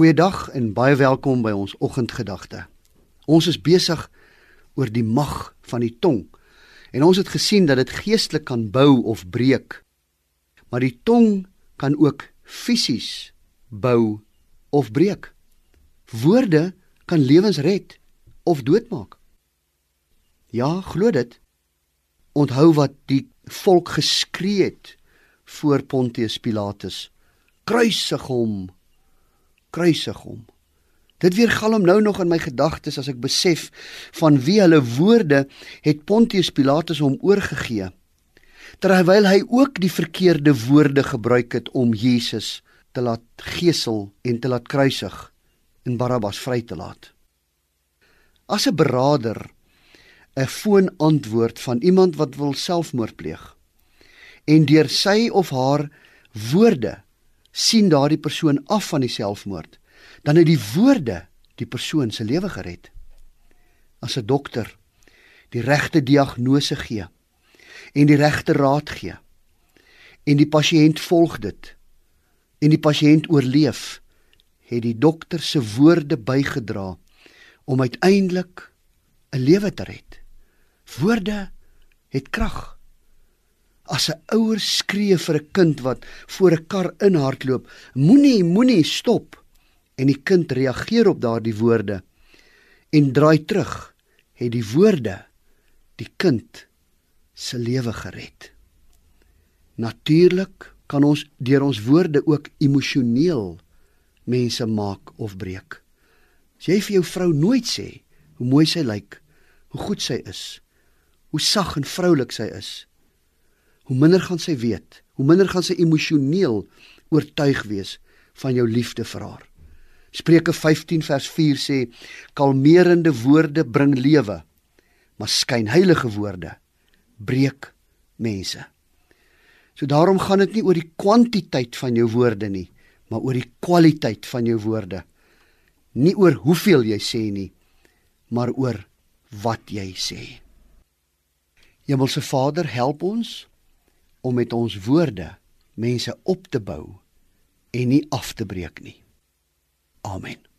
Goeiedag en baie welkom by ons oggendgedagte. Ons is besig oor die mag van die tong. En ons het gesien dat dit geestelik kan bou of breek. Maar die tong kan ook fisies bou of breek. Woorde kan lewens red of doodmaak. Ja, glo dit. Onthou wat die volk geskree het voor Pontius Pilatus. Kruisig hom. Kruisig hom. Dit weer galm nou nog in my gedagtes as ek besef van wie hulle woorde het Pontius Pilatus hom oorgegee terwyl hy ook die verkeerde woorde gebruik het om Jesus te laat gesel en te laat kruisig en Barabbas vry te laat. As 'n beraader 'n foon antwoord van iemand wat wil selfmoord pleeg en deur sy of haar woorde sien daardie persoon af van die selfmoord dan het die woorde die persoon se lewe gered. As 'n dokter die regte diagnose gee en die regte raad gee en die pasiënt volg dit en die pasiënt oorleef, het die dokter se woorde bygedra om uiteindelik 'n lewe te red. Woorde het krag. As 'n ouer skree vir 'n kind wat voor 'n kar inhardloop, moenie, moenie stop en die kind reageer op daardie woorde en draai terug, het die woorde die kind se lewe gered. Natuurlik kan ons deur ons woorde ook emosioneel mense maak of breek. As jy vir jou vrou nooit sê hoe mooi sy lyk, hoe goed sy is, hoe sag en vroulik sy is, hoe minder gaan sy weet, hoe minder gaan sy emosioneel oortuig wees van jou liefde vir haar. Spreuke 15 vers 4 sê: Kalmerende woorde bring lewe, maar skynheilige woorde breek mense. So daarom gaan dit nie oor die kwantiteit van jou woorde nie, maar oor die kwaliteit van jou woorde. Nie oor hoeveel jy sê nie, maar oor wat jy sê. Hemelse Vader, help ons om met ons woorde mense op te bou en nie af te breek nie. Amen.